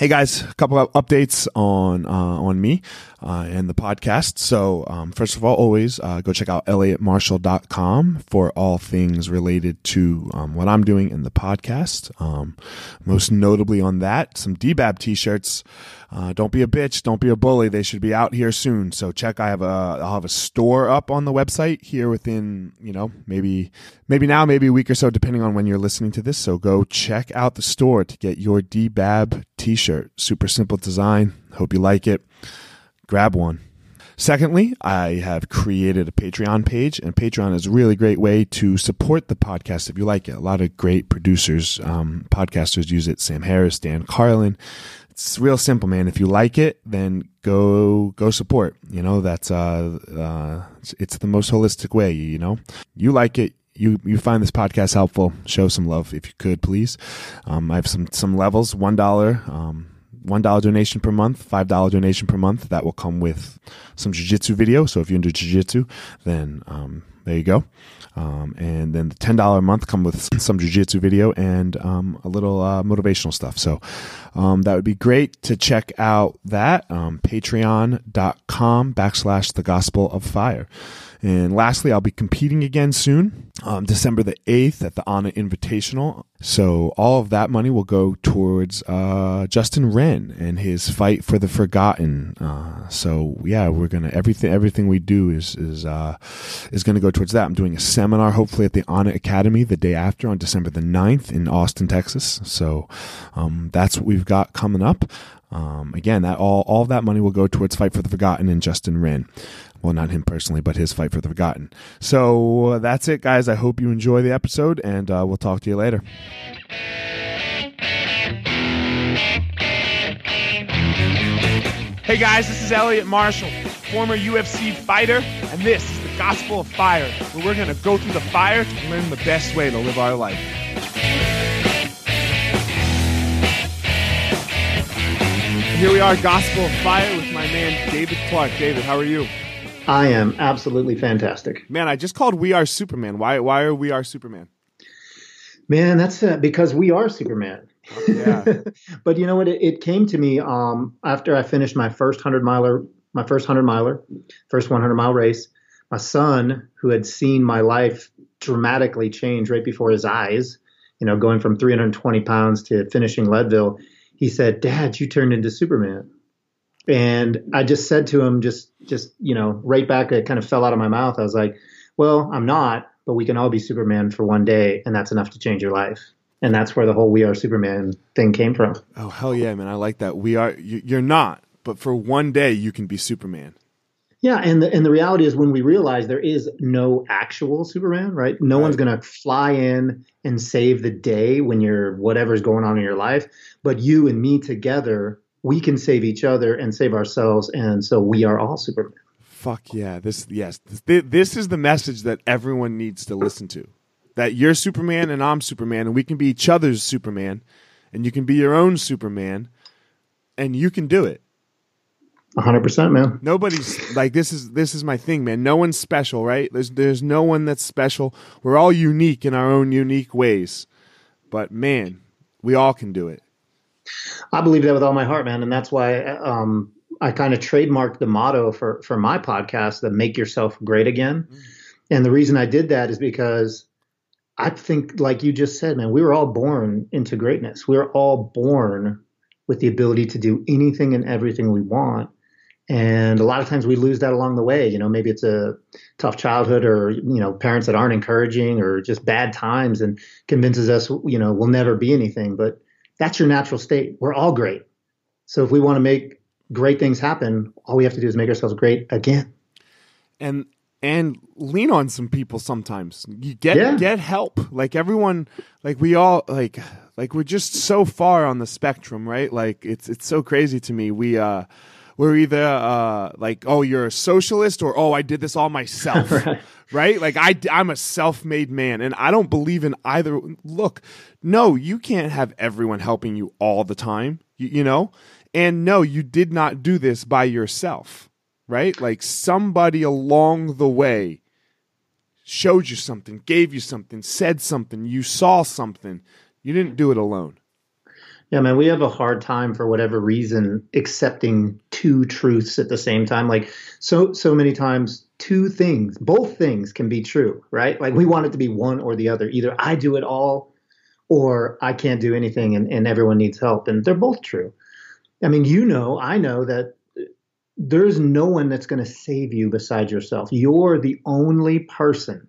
Hey guys, a couple of updates on uh, on me uh, and the podcast. So um, first of all, always uh, go check out elliottmarshall.com for all things related to um, what I'm doing in the podcast. Um, most notably on that, some DBAB t-shirts. Uh, don't be a bitch. Don't be a bully. They should be out here soon. So check. I have a I'll have a store up on the website here within you know maybe maybe now maybe a week or so depending on when you're listening to this. So go check out the store to get your DBAB t-shirt. Super simple design. Hope you like it. Grab one. Secondly, I have created a Patreon page, and Patreon is a really great way to support the podcast if you like it. A lot of great producers, um, podcasters use it. Sam Harris, Dan Carlin. It's real simple, man. If you like it, then go go support. You know that's uh, uh it's, it's the most holistic way. You know, you like it, you you find this podcast helpful, show some love if you could, please. Um, I have some some levels. One dollar, um, one dollar donation per month, five dollar donation per month. That will come with some jujitsu video. So if you're into jujitsu, then um, there you go. Um, and then the ten dollar a month come with some jujitsu video and um, a little uh, motivational stuff. So um, that would be great to check out that um, patreon.com backslash the gospel of fire. And lastly, I'll be competing again soon, um, December the 8th at the Anna Invitational. So all of that money will go towards uh, Justin Wren and his fight for the forgotten. Uh, so yeah, we're gonna everything everything we do is is uh, is gonna go towards that. I'm doing a seminar hopefully at the Anna Academy the day after on December the 9th in Austin, Texas. So um, that's what we've got coming up. Um, again, that all all that money will go towards Fight for the Forgotten and Justin Wren. Well, not him personally, but his fight for the forgotten. So uh, that's it, guys. I hope you enjoy the episode, and uh, we'll talk to you later. Hey guys, this is Elliot Marshall, former UFC fighter, and this is the Gospel of Fire, where we're going to go through the fire to learn the best way to live our life. Here we are, Gospel of Fire, with my man David Clark. David, how are you? I am absolutely fantastic. Man, I just called We Are Superman. Why why are We Are Superman? Man, that's uh, because we are Superman. Yeah. but you know what? It, it came to me um, after I finished my first hundred miler, my first hundred miler, first one hundred mile race. My son, who had seen my life dramatically change right before his eyes, you know, going from 320 pounds to finishing Leadville, he said, "Dad, you turned into Superman." And I just said to him, just just you know, right back, it kind of fell out of my mouth. I was like, "Well, I'm not, but we can all be Superman for one day, and that's enough to change your life." And that's where the whole "We Are Superman" thing came from. Oh hell yeah, man! I like that. We are. You're not, but for one day you can be Superman. Yeah, and the and the reality is when we realize there is no actual Superman, right? No right. one's gonna fly in and save the day when you're whatever's going on in your life, but you and me together we can save each other and save ourselves, and so we are all Superman. Fuck yeah! This yes, this, this is the message that everyone needs to listen to. That you're Superman and I'm Superman, and we can be each other's Superman, and you can be your own Superman, and you can do it. hundred percent, man. Nobody's like this is this is my thing, man. No one's special, right? There's there's no one that's special. We're all unique in our own unique ways, but man, we all can do it. I believe that with all my heart, man, and that's why um, I kind of trademarked the motto for for my podcast, the "Make Yourself Great Again." Mm. And the reason I did that is because I think, like you just said, man, we were all born into greatness. We were all born with the ability to do anything and everything we want. And a lot of times we lose that along the way. You know, maybe it's a tough childhood or, you know, parents that aren't encouraging or just bad times and convinces us, you know, we'll never be anything. But that's your natural state. We're all great. So if we want to make great things happen, all we have to do is make ourselves great again. And and lean on some people sometimes. You get yeah. get help. Like everyone like we all like like we're just so far on the spectrum, right? Like it's it's so crazy to me. We uh we're either uh, like, oh, you're a socialist, or oh, I did this all myself, right. right? Like I, I'm a self-made man, and I don't believe in either. Look, no, you can't have everyone helping you all the time, you, you know, and no, you did not do this by yourself, right? Like somebody along the way showed you something, gave you something, said something, you saw something. You didn't do it alone. Yeah, man, we have a hard time for whatever reason accepting two truths at the same time. Like so so many times two things, both things can be true, right? Like we want it to be one or the other. Either I do it all or I can't do anything and, and everyone needs help. And they're both true. I mean, you know, I know that there's no one that's going to save you besides yourself. You're the only person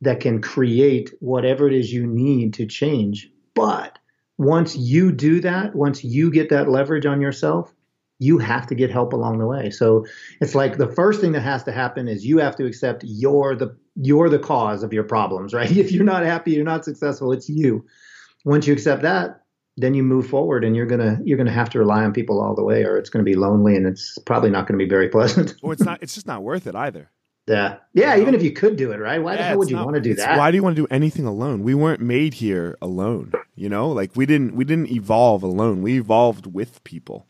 that can create whatever it is you need to change. But once you do that, once you get that leverage on yourself, you have to get help along the way. So it's like the first thing that has to happen is you have to accept you're the you're the cause of your problems, right? If you're not happy, you're not successful, it's you. Once you accept that, then you move forward and you're gonna you're gonna have to rely on people all the way or it's gonna be lonely and it's probably not gonna be very pleasant. or it's not it's just not worth it either. Yeah. Yeah, you know? even if you could do it, right? Why yeah, the hell would you want to do that? Why do you want to do anything alone? We weren't made here alone, you know? Like we didn't we didn't evolve alone. We evolved with people.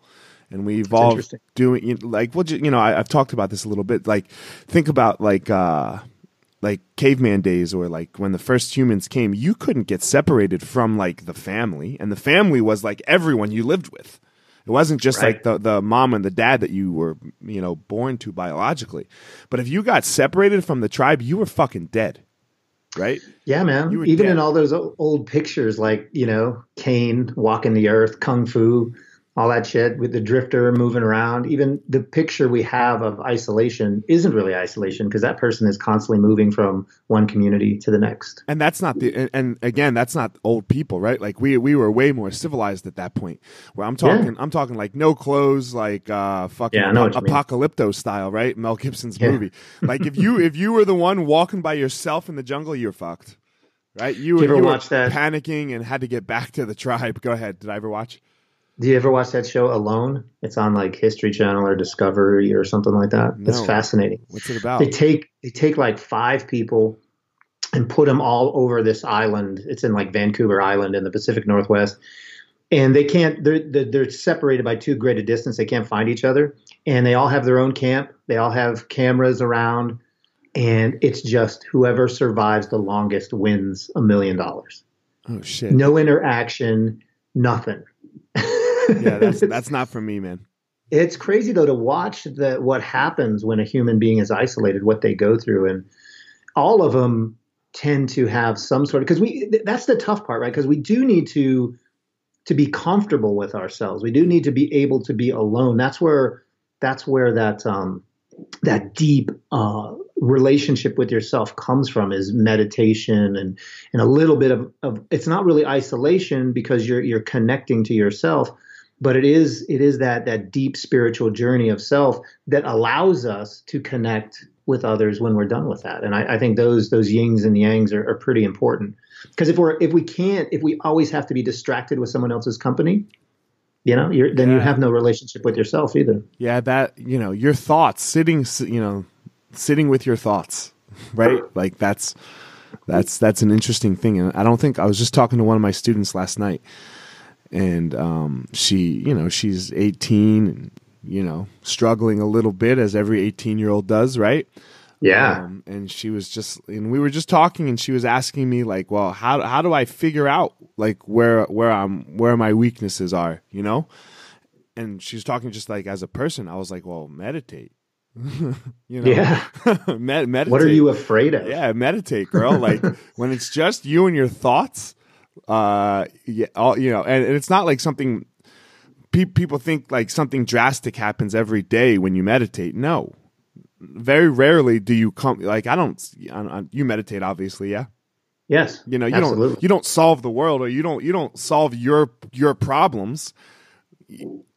And we evolved doing you know, like well you know, I, I've talked about this a little bit. Like think about like uh like caveman days or like when the first humans came, you couldn't get separated from like the family and the family was like everyone you lived with. It wasn't just right. like the, the mom and the dad that you were, you know, born to biologically. But if you got separated from the tribe, you were fucking dead. Right? Yeah, man. Even dead. in all those old pictures, like, you know, Caine walking the earth, Kung Fu, all that shit with the drifter moving around. Even the picture we have of isolation isn't really isolation because that person is constantly moving from one community to the next. And that's not the and again that's not old people, right? Like we we were way more civilized at that point. Where I'm talking yeah. I'm talking like no clothes, like uh fucking yeah, apocalypto style, right? Mel Gibson's yeah. movie. Like if you if you were the one walking by yourself in the jungle, you're fucked. Right? You, you, you were that? panicking and had to get back to the tribe. Go ahead. Did I ever watch? Do you ever watch that show Alone? It's on like History Channel or Discovery or something like that. No. It's fascinating. What's it about? They take they take like five people and put them all over this island. It's in like Vancouver Island in the Pacific Northwest, and they can't. They're they're separated by too great a distance. They can't find each other, and they all have their own camp. They all have cameras around, and it's just whoever survives the longest wins a million dollars. Oh shit! No interaction, nothing yeah, that's that's not for me, man. It's crazy though to watch the what happens when a human being is isolated, what they go through, and all of them tend to have some sort of because we that's the tough part, right? Because we do need to to be comfortable with ourselves. We do need to be able to be alone. That's where that's where that um, that deep uh, relationship with yourself comes from is meditation and and a little bit of, of it's not really isolation because you're you're connecting to yourself but it is it is that that deep spiritual journey of self that allows us to connect with others when we're done with that. And i, I think those those yings and yangs are, are pretty important. Because if we're if we can't if we always have to be distracted with someone else's company you know then yeah. you have no relationship with yourself either. Yeah that you know your thoughts sitting you know sitting with your thoughts right? Like that's that's that's an interesting thing. And i don't think i was just talking to one of my students last night and um, she you know she's 18 and you know struggling a little bit as every 18 year old does right? Yeah. Um, and she was just and we were just talking and she was asking me like well how how do i figure out like where where i'm where my weaknesses are you know? And she was talking just like as a person. I was like well meditate. You know? Yeah. Med- meditate. What are you afraid of? Yeah meditate girl. Like when it's just you and your thoughts uh, yeah, all, you know, and, and it's not like something pe- people think like something drastic happens every day when you meditate. No, very rarely do you come like I don't. I, I, you meditate, obviously, yeah. Yes, you know you absolutely. don't you don't solve the world or you don't you don't solve your your problems.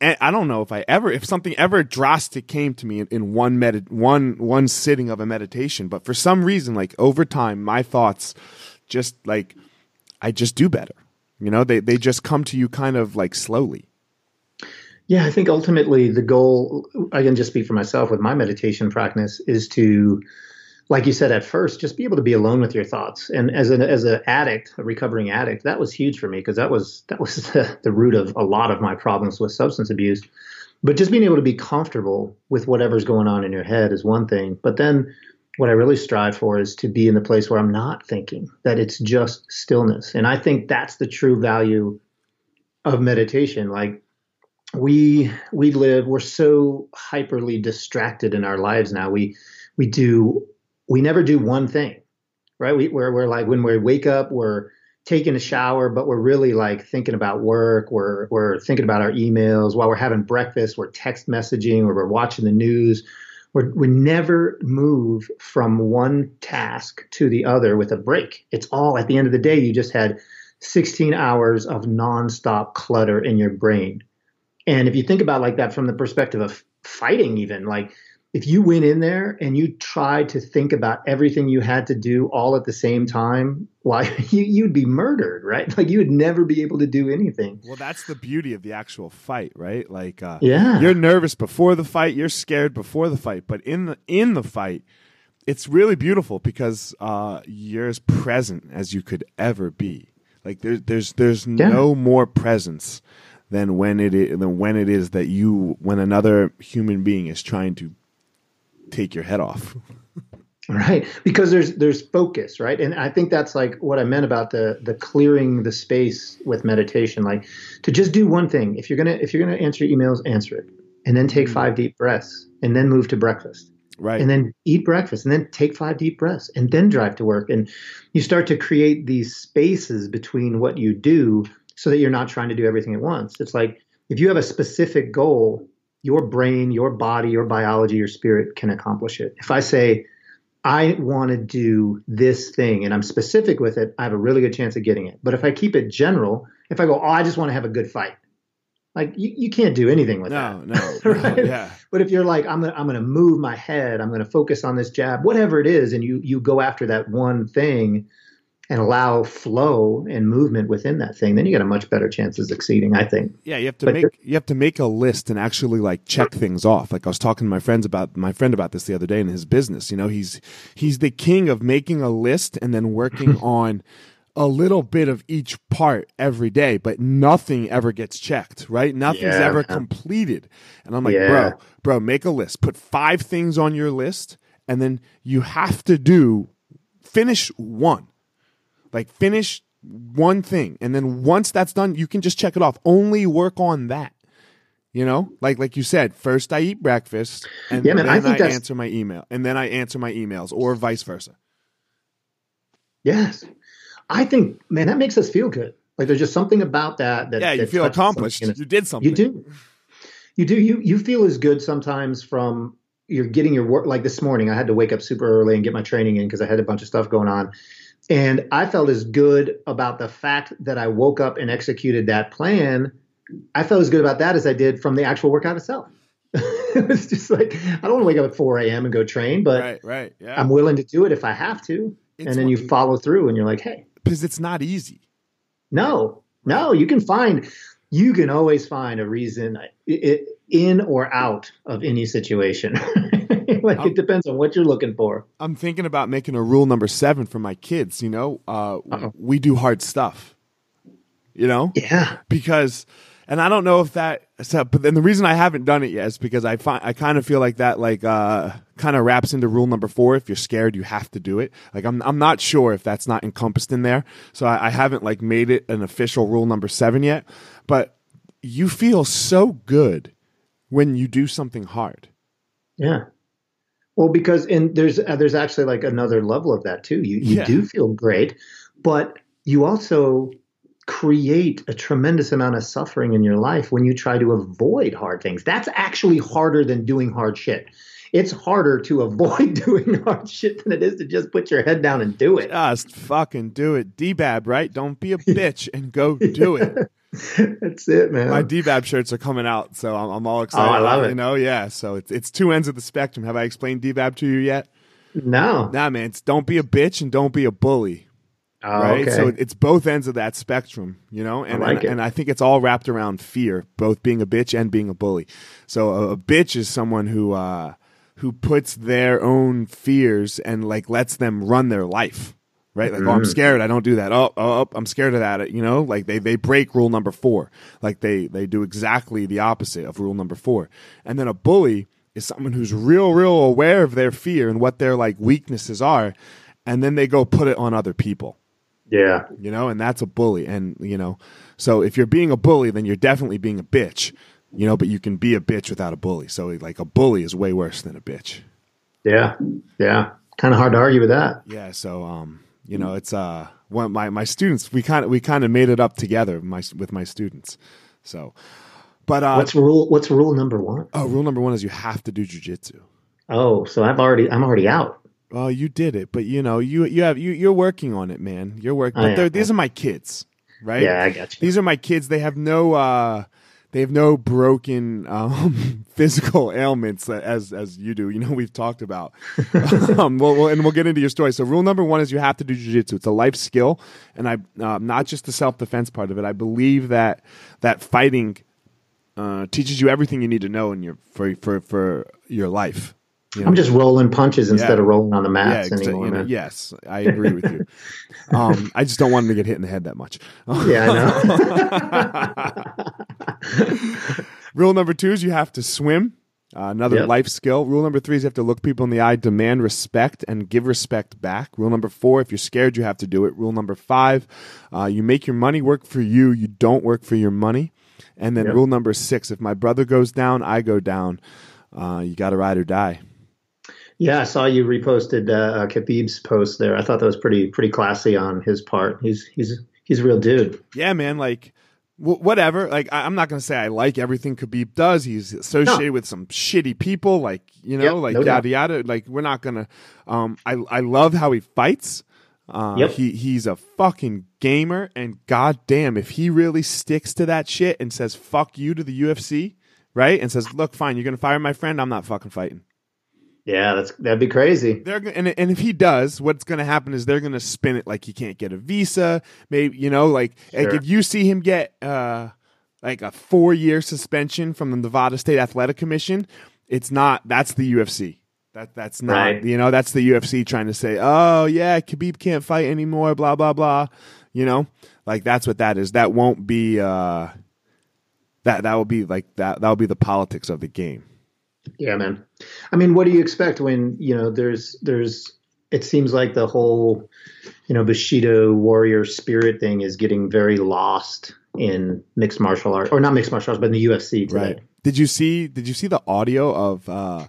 And I don't know if I ever if something ever drastic came to me in, in one med one one sitting of a meditation, but for some reason, like over time, my thoughts just like I just do better. You know, they they just come to you kind of like slowly. Yeah, I think ultimately the goal, I can just speak for myself with my meditation practice, is to, like you said at first, just be able to be alone with your thoughts. And as an as an addict, a recovering addict, that was huge for me because that was that was the, the root of a lot of my problems with substance abuse. But just being able to be comfortable with whatever's going on in your head is one thing. But then what I really strive for is to be in the place where I'm not thinking, that it's just stillness. And I think that's the true value of meditation. Like we we live, we're so hyperly distracted in our lives now. We we do we never do one thing, right? We we're, we're like when we wake up, we're taking a shower, but we're really like thinking about work. We're we're thinking about our emails while we're having breakfast. We're text messaging or we're watching the news. We're, we never move from one task to the other with a break. It's all at the end of the day. You just had 16 hours of nonstop clutter in your brain. And if you think about like that from the perspective of fighting, even like if you went in there and you tried to think about everything you had to do all at the same time, why you, you'd be murdered, right? Like you would never be able to do anything. Well, that's the beauty of the actual fight, right? Like, uh, yeah, you're nervous before the fight, you're scared before the fight, but in the in the fight, it's really beautiful because uh, you're as present as you could ever be. Like there's there's there's Yeah. no more presence than when it is, than when it is that you when another human being is trying to take your head off. right. Because there's there's focus right? And i think that's like what i meant about the the clearing the space with meditation. Like to just do one thing. If you're gonna if you're gonna answer emails answer it. And then take five deep breaths. And then move to breakfast. Right. and then eat breakfast. And then take five deep breaths. And then drive to work. And you start to create these spaces between what you do so that you're not trying to do everything at once. It's like if you have a specific goal your brain your body your biology your spirit can accomplish it. If i say i want to do this thing and i'm specific with it i have a really good chance of getting it. But if i keep it general if i go oh i just want to have a good fight like you, you can't do anything with no, that. no, no, yeah. but if you're like, I'm gonna I'm gonna move my head, I'm gonna focus on this jab, whatever it is, and you you go after that one thing and allow flow and movement within that thing, then you got a much better chance of succeeding, I think. Yeah, you have to But make you have to make a list and actually like check things off. Like I was talking to my friends about my friend about this the other day in his business. You know, he's he's the king of making a list and then working on a little bit of each part every day, but nothing ever gets checked, right? Nothing's Yeah, ever completed. And I'm like, Yeah. bro, bro, make a list. Put five things on your list, and then you have to do finish one. Like finish one thing, and then once that's done, you can just check it off. Only work on that. You know, like like you said, first I eat breakfast, and Yeah, man, then I I, that's- answer my email, and then I answer my emails, or vice versa. Yes. I think, man, that makes us feel good. Like there's just something about that that Yeah, you that feel accomplished. You did something. You do. You do. You you feel as good sometimes from you're getting your work. Like this morning, I had to wake up super early and get my training in because I had a bunch of stuff going on, and I felt as good about the fact that I woke up and executed that plan. I felt as good about that as I did from the actual workout itself. it was just like I don't want to wake up at 4 a.m. and go train, but Right, right, yeah. I'm willing to do it if I have to. It's and then you follow through, and you're like, hey, because it's not easy. no, no, you can find, you can always find a reason in or out of any situation. like Um, it depends on what you're looking for. I'm thinking about making a rule number seven for my kids. You know, uh, we do hard stuff. You know, Yeah. because, and I don't know if that. But then the reason I haven't done it yet is because I find I kind of feel like that like uh kind of wraps into rule number four. If you're scared, you have to do it. Like I'm I'm not sure if that's not encompassed in there. So I, I haven't like made it an official rule number seven yet. But you feel so good when you do something hard. Yeah. Well, because and there's uh, there's actually like another level of that too. You you Yeah. do feel great, but you also create a tremendous amount of suffering in your life when you try to avoid hard things. That's actually harder than doing hard shit. It's harder to avoid doing hard shit than it is to just put your head down and do it. Just fucking do it. D-Bab, right? Don't be a bitch and go do it. That's it, man. My D-Bab shirts are coming out, so I'm, I'm all excited. Oh, I love it. You know, yeah. So it's it's two ends of the spectrum. Have I explained D-Bab to you yet? no. Nah, man. It's don't be a bitch and don't be a bully, Oh, right? okay. So it's both ends of that spectrum, you know. And like and, it. and I think it's all wrapped around fear, both being a bitch and being a bully. So a, a bitch is someone who uh, who puts their own fears and like lets them run their life. Right, like oh, I'm scared. I don't do that. Oh, oh, oh, I'm scared of that. You know, like they they break rule number four. Like they they do exactly the opposite of rule number four. And then a bully is someone who's real, real aware of their fear and what their like weaknesses are, and then they go put it on other people. Yeah. You know, and that's a bully. And, you know, so if you're being a bully, then you're definitely being a bitch. You know, but you can be a bitch without a bully. So like a bully is way worse than a bitch. Yeah. Yeah. Kind of hard to argue with that. Yeah, so um, you know, it's uh one my my students we kind of we kind of made it up together my with my students. So but uh What's rule what's rule number 1? oh, rule number 1 is you have to do jujitsu. Oh, so I've already I'm already out. Well, you did it, but you know, you you have you you're working on it, man. You're working. But these are my kids, right? Yeah, I got you. These are my kids. They have no uh they have no broken um, physical ailments as as you do. You know, we've talked about. um, well, well, and we'll get into your story. So, rule number one is you have to do jujitsu. It's a life skill, and I uh, not just the self defense part of it. I believe that that fighting uh, teaches you everything you need to know in your for for for your life. You know? I'm just rolling punches instead Yeah. of rolling on the yeah, mats exa- anymore, you know, yes, I agree with you. Um, I just don't want him to get hit in the head that much. Yeah, I know. Rule number two is you have to swim. Uh, another Yep. life skill. Rule number three is you have to look people in the eye, demand respect, and give respect back. Rule number four, if you're scared, you have to do it. Rule number five, uh, you make your money work for you. You don't work for your money. And then Yep. rule number six, if my brother goes down, I go down. Uh, you got to ride or die. yeah, I saw you reposted uh, Khabib's post there. I thought that was pretty pretty classy on his part. He's he's he's a real dude. yeah, man, like whatever. Like I- I'm not gonna say I like everything Khabib does. He's associated with some shitty people, like you know, Yep, like no yada yada. Like we're not gonna. Um, I I love how he fights. Uh, Yep. He he's a fucking gamer, and goddamn, if he really sticks to that shit and says "fuck you" to the UFC, right, and says, "Look, fine, you're gonna fire my friend. I'm not fucking fighting." Yeah, that's that'd be crazy. They're and and if he does, what's going to happen is they're going to spin it like he can't get a visa. Maybe you know, like like if you see him get uh like a four year suspension from the Nevada State Athletic Commission, it's not. That's the UFC. That that's not. Right. You know, that's the UFC trying to say, oh yeah, Khabib can't fight anymore. Blah blah blah. You know, like that's what that is. That won't be. uh that that will be like that. That will be the politics of the game. Yeah, man. I mean, what do you expect when you know there's there's it seems like the whole you know Bushido warrior spirit thing is getting very lost in mixed martial arts or not mixed martial arts but in the UFC today. Right. Did you see? Did you see the audio of uh,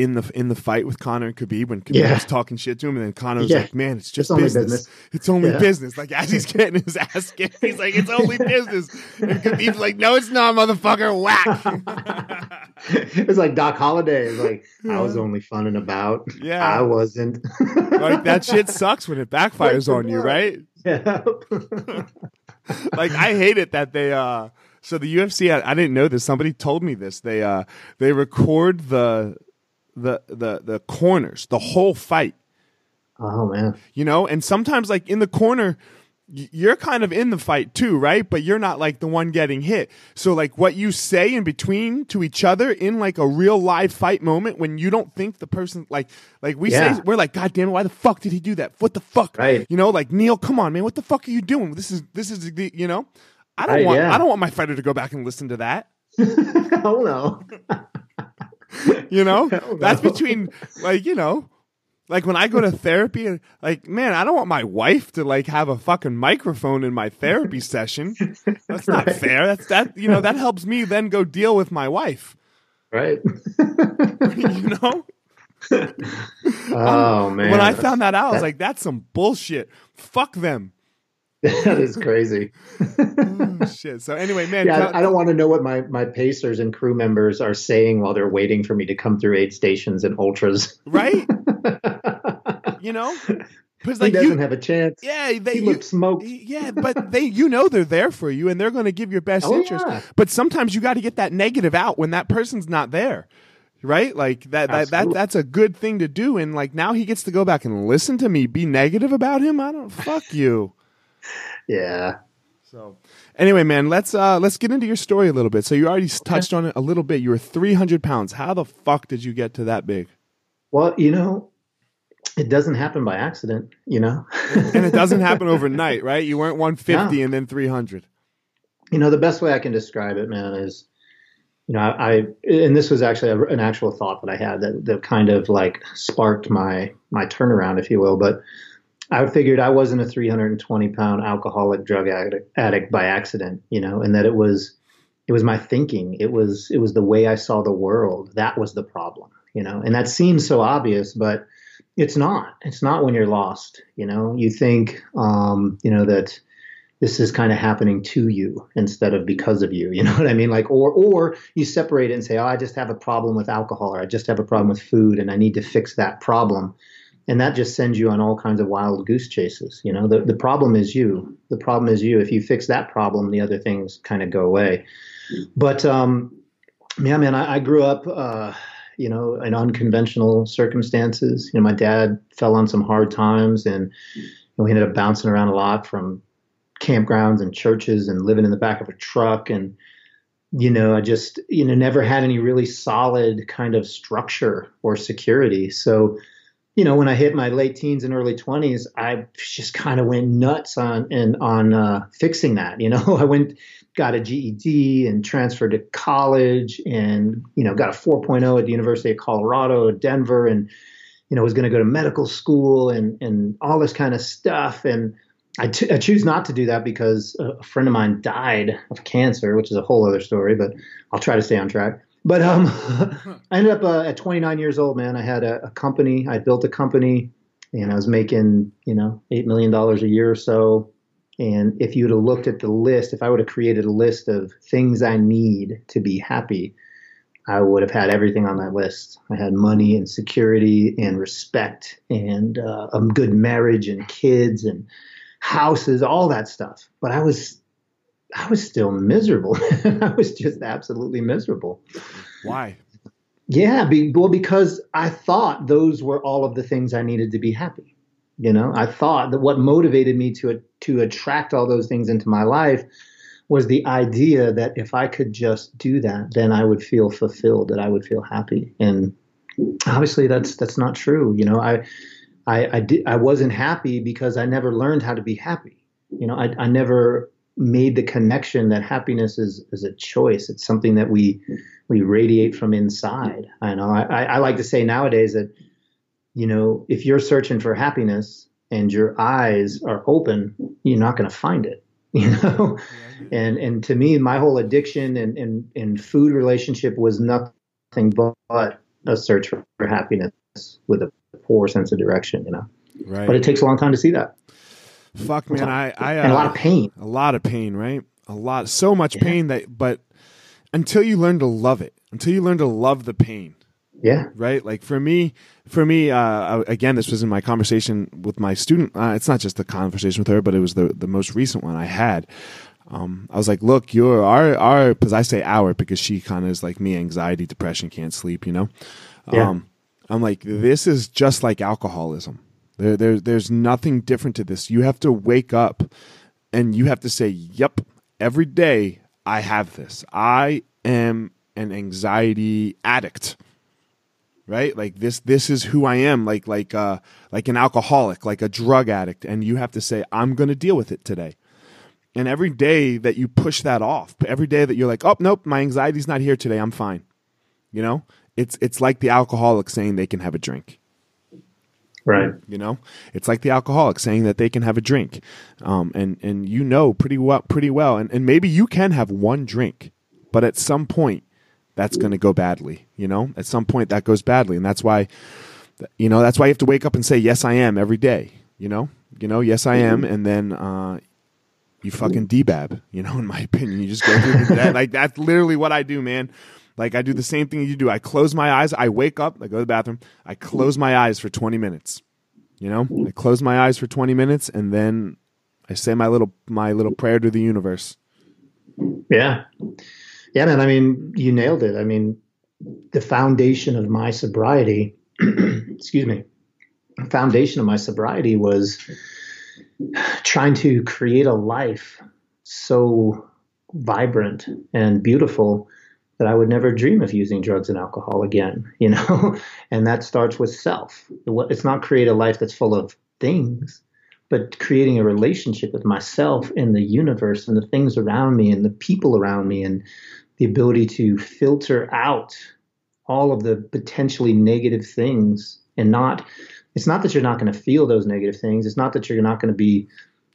in the in the fight with Conor and Khabib when Khabib Yeah. was talking shit to him, and then Conor was Yeah. like, "Man, it's just It's business. business." It's only Yeah. business." Like as he's getting his ass kicked, he's like, "It's only business." And Khabib's like, "No, it's not, motherfucker." Whack. it was like Doc Holliday is like I was only funning about. Yeah. I wasn't. like that shit sucks when it backfires on you, right? Yeah. like I hate it that they uh so the UFC I, I didn't know this somebody told me this they uh they record the the the the corners the whole fight oh man. you know and sometimes like in the corner you're kind of in the fight too right but you're not like the one getting hit so like what you say in between to each other in like a real live fight moment when you don't think the person like like we Yeah. say we're like god damn it why the fuck did he do that what the fuck Right. you know like neil come on man what the fuck are you doing this is this is the you know i don't Right, want yeah. i don't want my fighter to go back and listen to that oh no. you know? Hell that's between like you know like when i go to therapy and like man i don't want my wife to like have a fucking microphone in my therapy session. That's not Right. fair. That's that you know that helps me then go deal with my wife. Right. you know? Oh man. when i found that out i was like that's some bullshit. Fuck them that is crazy. Oh, shit so anyway man Yeah, I don't want to know what my, my pacers and crew members are saying while they're waiting for me to come through aid stations and ultras. right you know because he like doesn't you have a chance. yeah they He you, looks smoked. Yeah, but they, you know, they're there for you, and they're going to give your best Oh, interest. yeah. But sometimes you got to get that negative out when that person's not there, right? Like that, that, that, that's a good thing to do. And like now he gets to go back and listen to me be negative about him. I don't fuck you. Yeah. So anyway, man, let's uh let's get into your story a little bit. So you already s touched on it a little bit. You were three hundred pounds. How the fuck did you get to that big? Well, you know, it doesn't happen by accident, you know? And it doesn't happen overnight, right? You weren't one fifty and then three hundred. you know, the best way I can describe it, man, is, you know, I, I and this was actually a, an actual thought that I had that, that kind of like sparked my, my turnaround, if you will. But I figured I wasn't a 320 pound alcoholic drug addict, addict by accident, you know, and that it was it was my thinking. It was it was the way I saw the world. That was the problem, you know. And that seems so obvious, but it's not. It's not when you're lost, you know. You think um, you know that this is kind of happening to you instead of because of you. You know what I mean? Like, or or you separate it and say, oh, I just have a problem with alcohol, or I just have a problem with food, and I need to fix that problem. And that just sends you on all kinds of wild goose chases. You know, the the problem is you. The problem is you. If you fix that problem, the other things kind of go away. But um, yeah, man, I, I grew up. Uh, you know, in unconventional circumstances. You know, my dad fell on some hard times, and we ended up bouncing around a lot from campgrounds and churches and living in the back of a truck and you know i just you know never had any really solid kind of structure or security so you know when i hit my late teens and early 20s i just kind of went nuts on and on uh, fixing that you know i went got a ged and transferred to college and you know got a 4.0 at the university of colorado denver and you know was going to go to medical school and and all this kind of stuff and I, t- I choose not to do that because a friend of mine died of cancer, which is a whole other story, but I'll try to stay on track. But um, I ended up uh, at 29 years old, man. I had a, a, company. I built a company, and I was making, you know, eight million dollars a year or so. And if you would have looked at the list, if I would have created a list of things I need to be happy, I would have had everything on that list. I had money and security and respect and uh, a good marriage and kids and houses, all that stuff. But I was I was still miserable. I was just absolutely miserable. Why? Yeah, be, well, because I thought those were all of the things I needed to be happy. You know, I thought that what motivated me to to attract all those things into my life was the idea that if I could just do that, then I would feel fulfilled, that I would feel happy. And obviously, that's that's not true. You know, I I I, did, I wasn't happy because I never learned how to be happy. You know, I, I never made the connection that happiness is is a choice. It's something that we we radiate from inside. I know. I, I like to say nowadays that you know if you're searching for happiness and your eyes are open, you're not going to find it. You know, and and to me, my whole addiction and and, and food relationship was nothing but a search for, for happiness with a poor sense of direction, you know. Right. But it takes a long time to see that. Fuck, man, I, I uh, a lot of uh, pain. A lot of pain, right? A lot, so much yeah. pain that, but until you learn to love it, until you learn to love the pain. Yeah. Right. Like for me, for me, uh, again, this was in my conversation with my student. Uh, it's not just the conversation with her, but it was the the most recent one I had. Um, I was like, look, you're our our because I say our because she kind of is like me, anxiety, depression, can't sleep, you know. Yeah. Um, I'm like, this is just like alcoholism. There, there, there's nothing different to this. You have to wake up and you have to say, yep, every day I have this. I am an anxiety addict. Right? Like this this is who I am, like like uh like an alcoholic, like a drug addict and you have to say I'm going to deal with it today. And every day that you push that off, every day that you're like, "Oh, nope, my anxiety's not here today. I'm fine." You know? it's it's like the alcoholic saying they can have a drink. Right. You know, it's like the alcoholic saying that they can have a drink, um, and and you know pretty well pretty well, and and maybe you can have one drink, but at some point that's going to go badly. You know, at some point that goes badly, and that's why, you know, that's why you have to wake up and say yes I am every day. You know, you know yes I am, and then uh, you fucking debab. You know, in my opinion, you just go through that. Like that's literally what I do, man. Like I do the same thing you do. I close my eyes. I wake up. I go to the bathroom. I close my eyes for 20 minutes. You know, I close my eyes for 20 minutes and then I say my little my little prayer to the universe. Yeah. Yeah, man. I mean, you nailed it. I mean, the foundation of my sobriety, excuse me, foundation of my sobriety was trying to create a life so vibrant and beautiful that I would never dream of using drugs and alcohol again, you know? and that starts with self. It's not create a life that's full of things, but creating a relationship with myself and the universe and the things around me and the people around me and the ability to filter out all of the potentially negative things and not it's not that you're not going to feel those negative things. It's not that you're not going to be,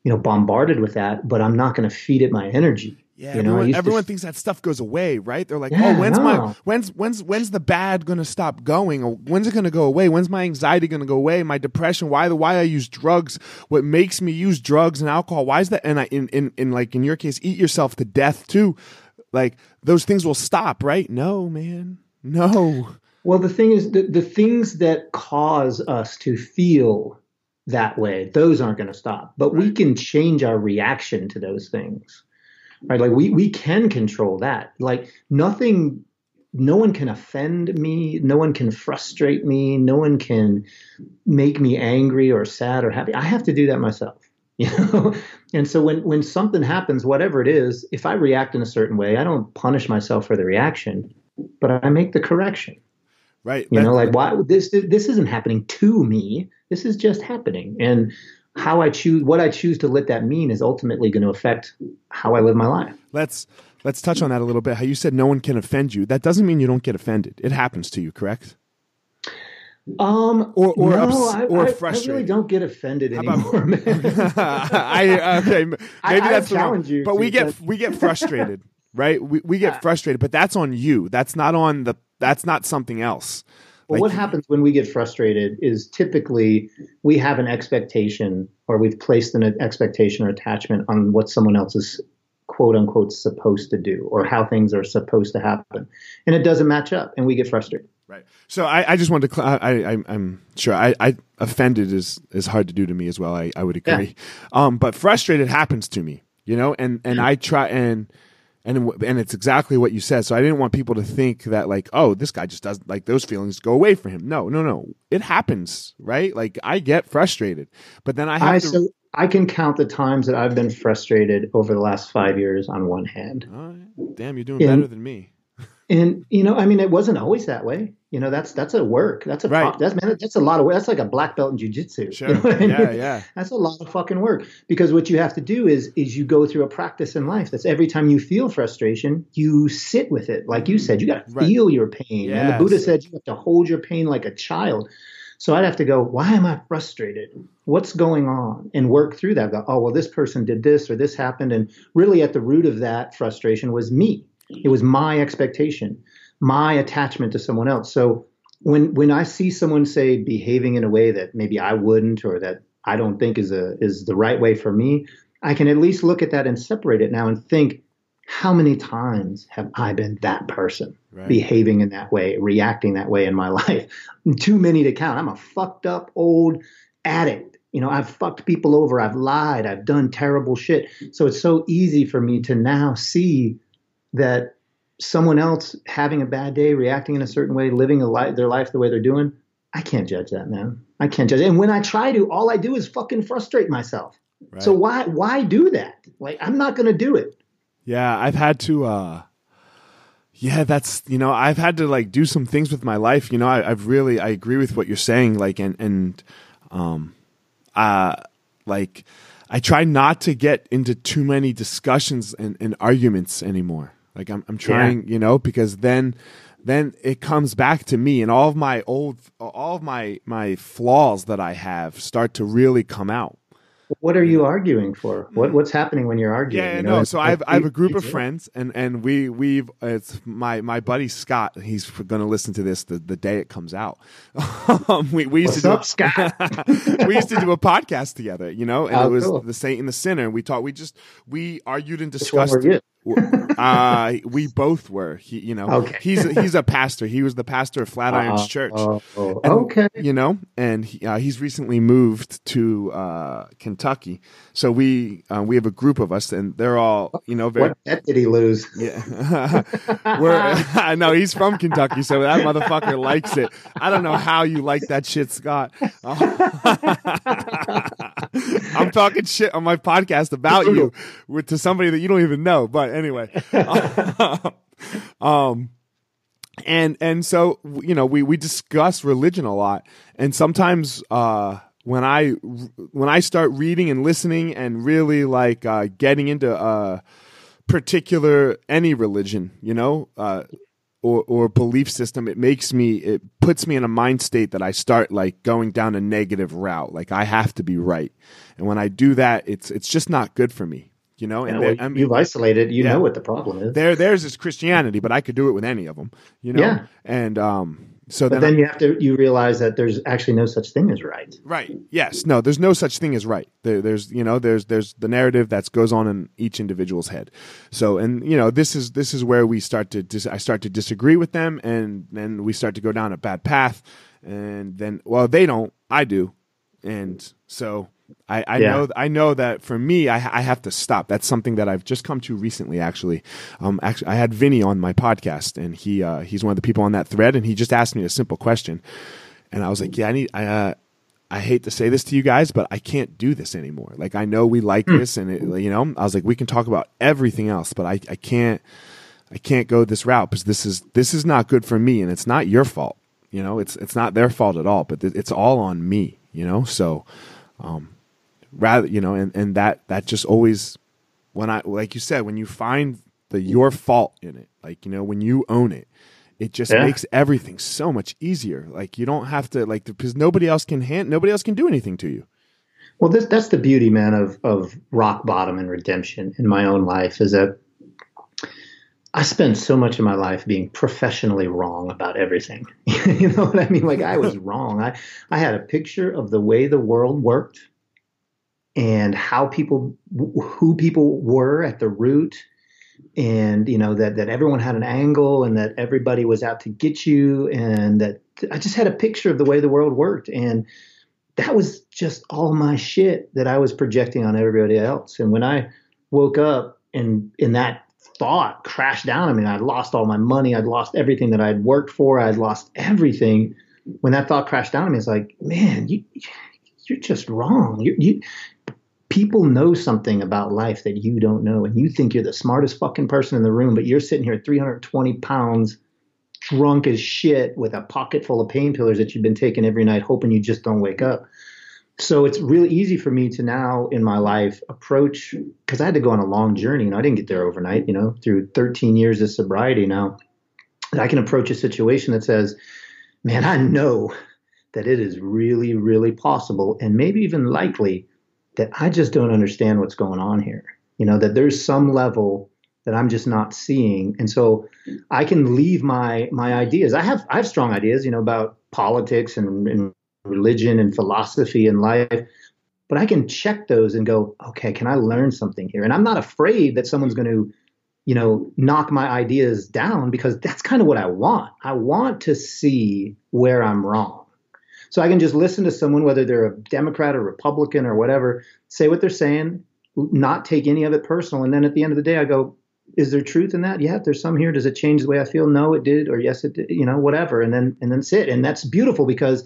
you know, bombarded with that, but I'm not going to feed it my energy. Yeah, You know, everyone, to- thinks that stuff goes away, right? They're like, Yeah, "Oh, when's my when's when's when's the bad gonna stop going? Or when's it gonna go away? When's my anxiety gonna go away? My depression? Why the why I use drugs? What makes me use drugs and alcohol? Why is that? And I in in, in like in your case, eat yourself to death too. Like those things will stop, right? No, man, no. Well, the thing is, the, the things that cause us to feel that way, those aren't going to stop. But we can change our reaction to those things, right? Like we we can control that. Like nothing, no one can offend me. No one can frustrate me. No one can make me angry or sad or happy. I have to do that myself. You know, and so when when something happens, whatever it is, if I react in a certain way, I don't punish myself for the reaction, but I make the correction. Right? You know, like why this this isn't happening to me. This is just happening, and how I choose what I choose to let that mean is ultimately going to affect how I live my life. let's let's touch on that a little bit. How you said no one can offend you. That doesn't mean you don't get offended. It happens to you, correct? Um, Or- or no, ups- I, or I- I really don't get offended about- anymore, man. I okay, maybe I- I that's the wrong. challenge you But we get we get frustrated, right? We we get frustrated, but that's on you. That's not on the. That's not something else. Well, what happens when we get frustrated is typically we have an expectation or we've placed an expectation or attachment on what someone else is quote unquote supposed to do or how things are supposed to happen. And it doesn't match up and we get frustrated. Right. So I, I just wanted to. Cl- I, I I'm, I'm sure. I, I offended is is hard to do to me as well. I, I would agree. Yeah. Um, but frustrated happens to me, you know, and and I try and. And, and it's exactly what you said. So I didn't want people to think that like, oh, this guy just doesn't like those feelings go away for him. No, no, no. It happens, right? Like I get frustrated, but then I have I to. so I can count the times that I've been frustrated over the last five years on one hand. Right. Damn, you're doing better than me. And you know, I mean, it wasn't always that way. You know, that's that's a work. That's a Right. that's man, that's a lot of work. That's like a black belt in jujitsu. Sure. You know I Yeah, mean? yeah. That's a lot of fucking work because what you have to do is is you go through a practice in life. That's every time you feel frustration, you sit with it. Like you mm-hmm. said, you got to Right. feel your pain. And the Buddha said you have to hold your pain like a child. So I'd have to go, why am I frustrated? What's going on? And work through that. Go, oh, well, this person did this or this happened. And really at the root of that frustration was me. It was my expectation, my attachment to someone else. So when when I see someone say behaving in a way that maybe I wouldn't or that I don't think is a is the right way for me, I can at least look at that and separate it now and think, how many times have I been that person? Right. behaving in that way, reacting that way in my life. Too many to count. I'm a fucked up old addict. You know, I've fucked people over. I've lied. I've done terrible shit. So it's so easy for me to now see that someone else having a bad day, reacting in a certain way, living a li- their life the way they're doing. I can't judge that, man. I can't judge. it. And when I try to, all I do is fucking frustrate myself. Right. So why why do that? Like I'm not going to do it. Yeah, I've had to. uh Yeah, that's you know I've had to like do some things with my life. You know, I, I've really I agree with what you're saying. Like and and um, uh, like I try not to get into too many discussions and, and arguments anymore. Like I'm I'm trying, you know, because then then it comes back to me and all of my old all of my my flaws that I have start to really come out. What are you arguing for? What what's happening when you're arguing? Yeah, you no. So I have I have a group of friends, and and we we've it's my my buddy Scott. He's going to listen to this the, the day it comes out. um, we we used What's to do up, Scott? we used to do a podcast together, you know, and Oh, it was cool. the saint and the sinner. And we talked. We just we argued and Which one discussed. Uh, we both were. He, you know, Okay. he's he's a pastor. He was the pastor of Flatirons Uh, Church oh, And- okay. you know, and he, uh, he's recently moved to uh, Kentucky. So we uh, we have a group of us, and they're all you know very What bet did he lose? yeah. We're I know he's from Kentucky, so that motherfucker likes it. I don't know how you like that shit, Scott. I'm talking shit on my podcast about you with to somebody that you don't even know. But anyway, um, and and so you know we we discuss religion a lot, and sometimes uh when I when I start reading and listening and really like uh, getting into uh particular any religion, you know, uh, or, or belief system, it makes me, it puts me in a mind state that I start like going down a negative route. Like I have to be right. And when I do that, it's, it's just not good for me, you know? And Yeah, well, I mean, you've isolated. You yeah. know what the problem is. there, theirs is Christianity, but I could do it with any of them, you know? Yeah. And, um, so but then, then you have to you realize that there's actually no such thing as right. Right. Yes. No. There's no such thing as right. There, there's you know there's there's the narrative that goes on in each individual's head. So and you know this is this is where we start to dis- I start to disagree with them and then we start to go down a bad path and then well they don't I do and so I, I Yeah. know I know that for me I, I have to stop. That's something that I've just come to recently. Actually, um, actually I had Vinny on my podcast and he uh, he's one of the people on that thread and he just asked me a simple question and I was like, yeah, I need I. Uh, I hate to say this to you guys, but I can't do this anymore. Like I know we like this, and it, you know, I was like, we can talk about everything else, but I, I can't, I can't go this route because this is this is not good for me, and it's not your fault. You know, it's it's not their fault at all, but th- it's all on me. You know, so um, rather, you know, and and that that just always when I like you said when you find the your fault in it, like you know, when you own it, it just Yeah. makes everything so much easier. Like you don't have to like because nobody else can hand nobody else can do anything to you. Well, this, that's the beauty, man, of of rock bottom and redemption in my own life is that I spent so much of my life being professionally wrong about everything. you know what I mean? Like I was wrong. I I had a picture of the way the world worked and how people who people were at the root. And you know that that everyone had an angle and that everybody was out to get you. And that I just had a picture of the way the world worked. And that was just all my shit that I was projecting on everybody else. And when I woke up and in that thought crashed down I mean I'd lost all my money. I'd lost everything that I'd worked for. I'd lost everything. When that thought crashed down on me it's like man you you're just wrong. You you people know something about life that you don't know and you think you're the smartest fucking person in the room but you're sitting here 320 pounds drunk as shit with a pocket full of painkillers that you've been taking every night hoping you just don't wake up. So it's really easy for me to now in my life approach because i had to go on a long journey and i didn't get there overnight you know through 13 years of sobriety now i can approach a situation that says man i know that it is really really possible and maybe even likely that I just don't understand what's going on here. You know, that there's some level that I'm just not seeing. And so I can leave my my ideas. I have I have strong ideas, you know, about politics and, and religion and philosophy and life. But I can check those and go, okay, can I learn something here? And I'm not afraid that someone's going to, you know, knock my ideas down because that's kind of what I want. I want to see where I'm wrong. So I can just listen to someone, whether they're a Democrat or Republican or whatever, say what they're saying, not take any of it personal. And then at the end of the day, I go, is there truth in that? Yeah, there's some here. Does it change the way I feel? No, it did. Or yes, it did. You know, whatever. And then, and then sit. And that's beautiful because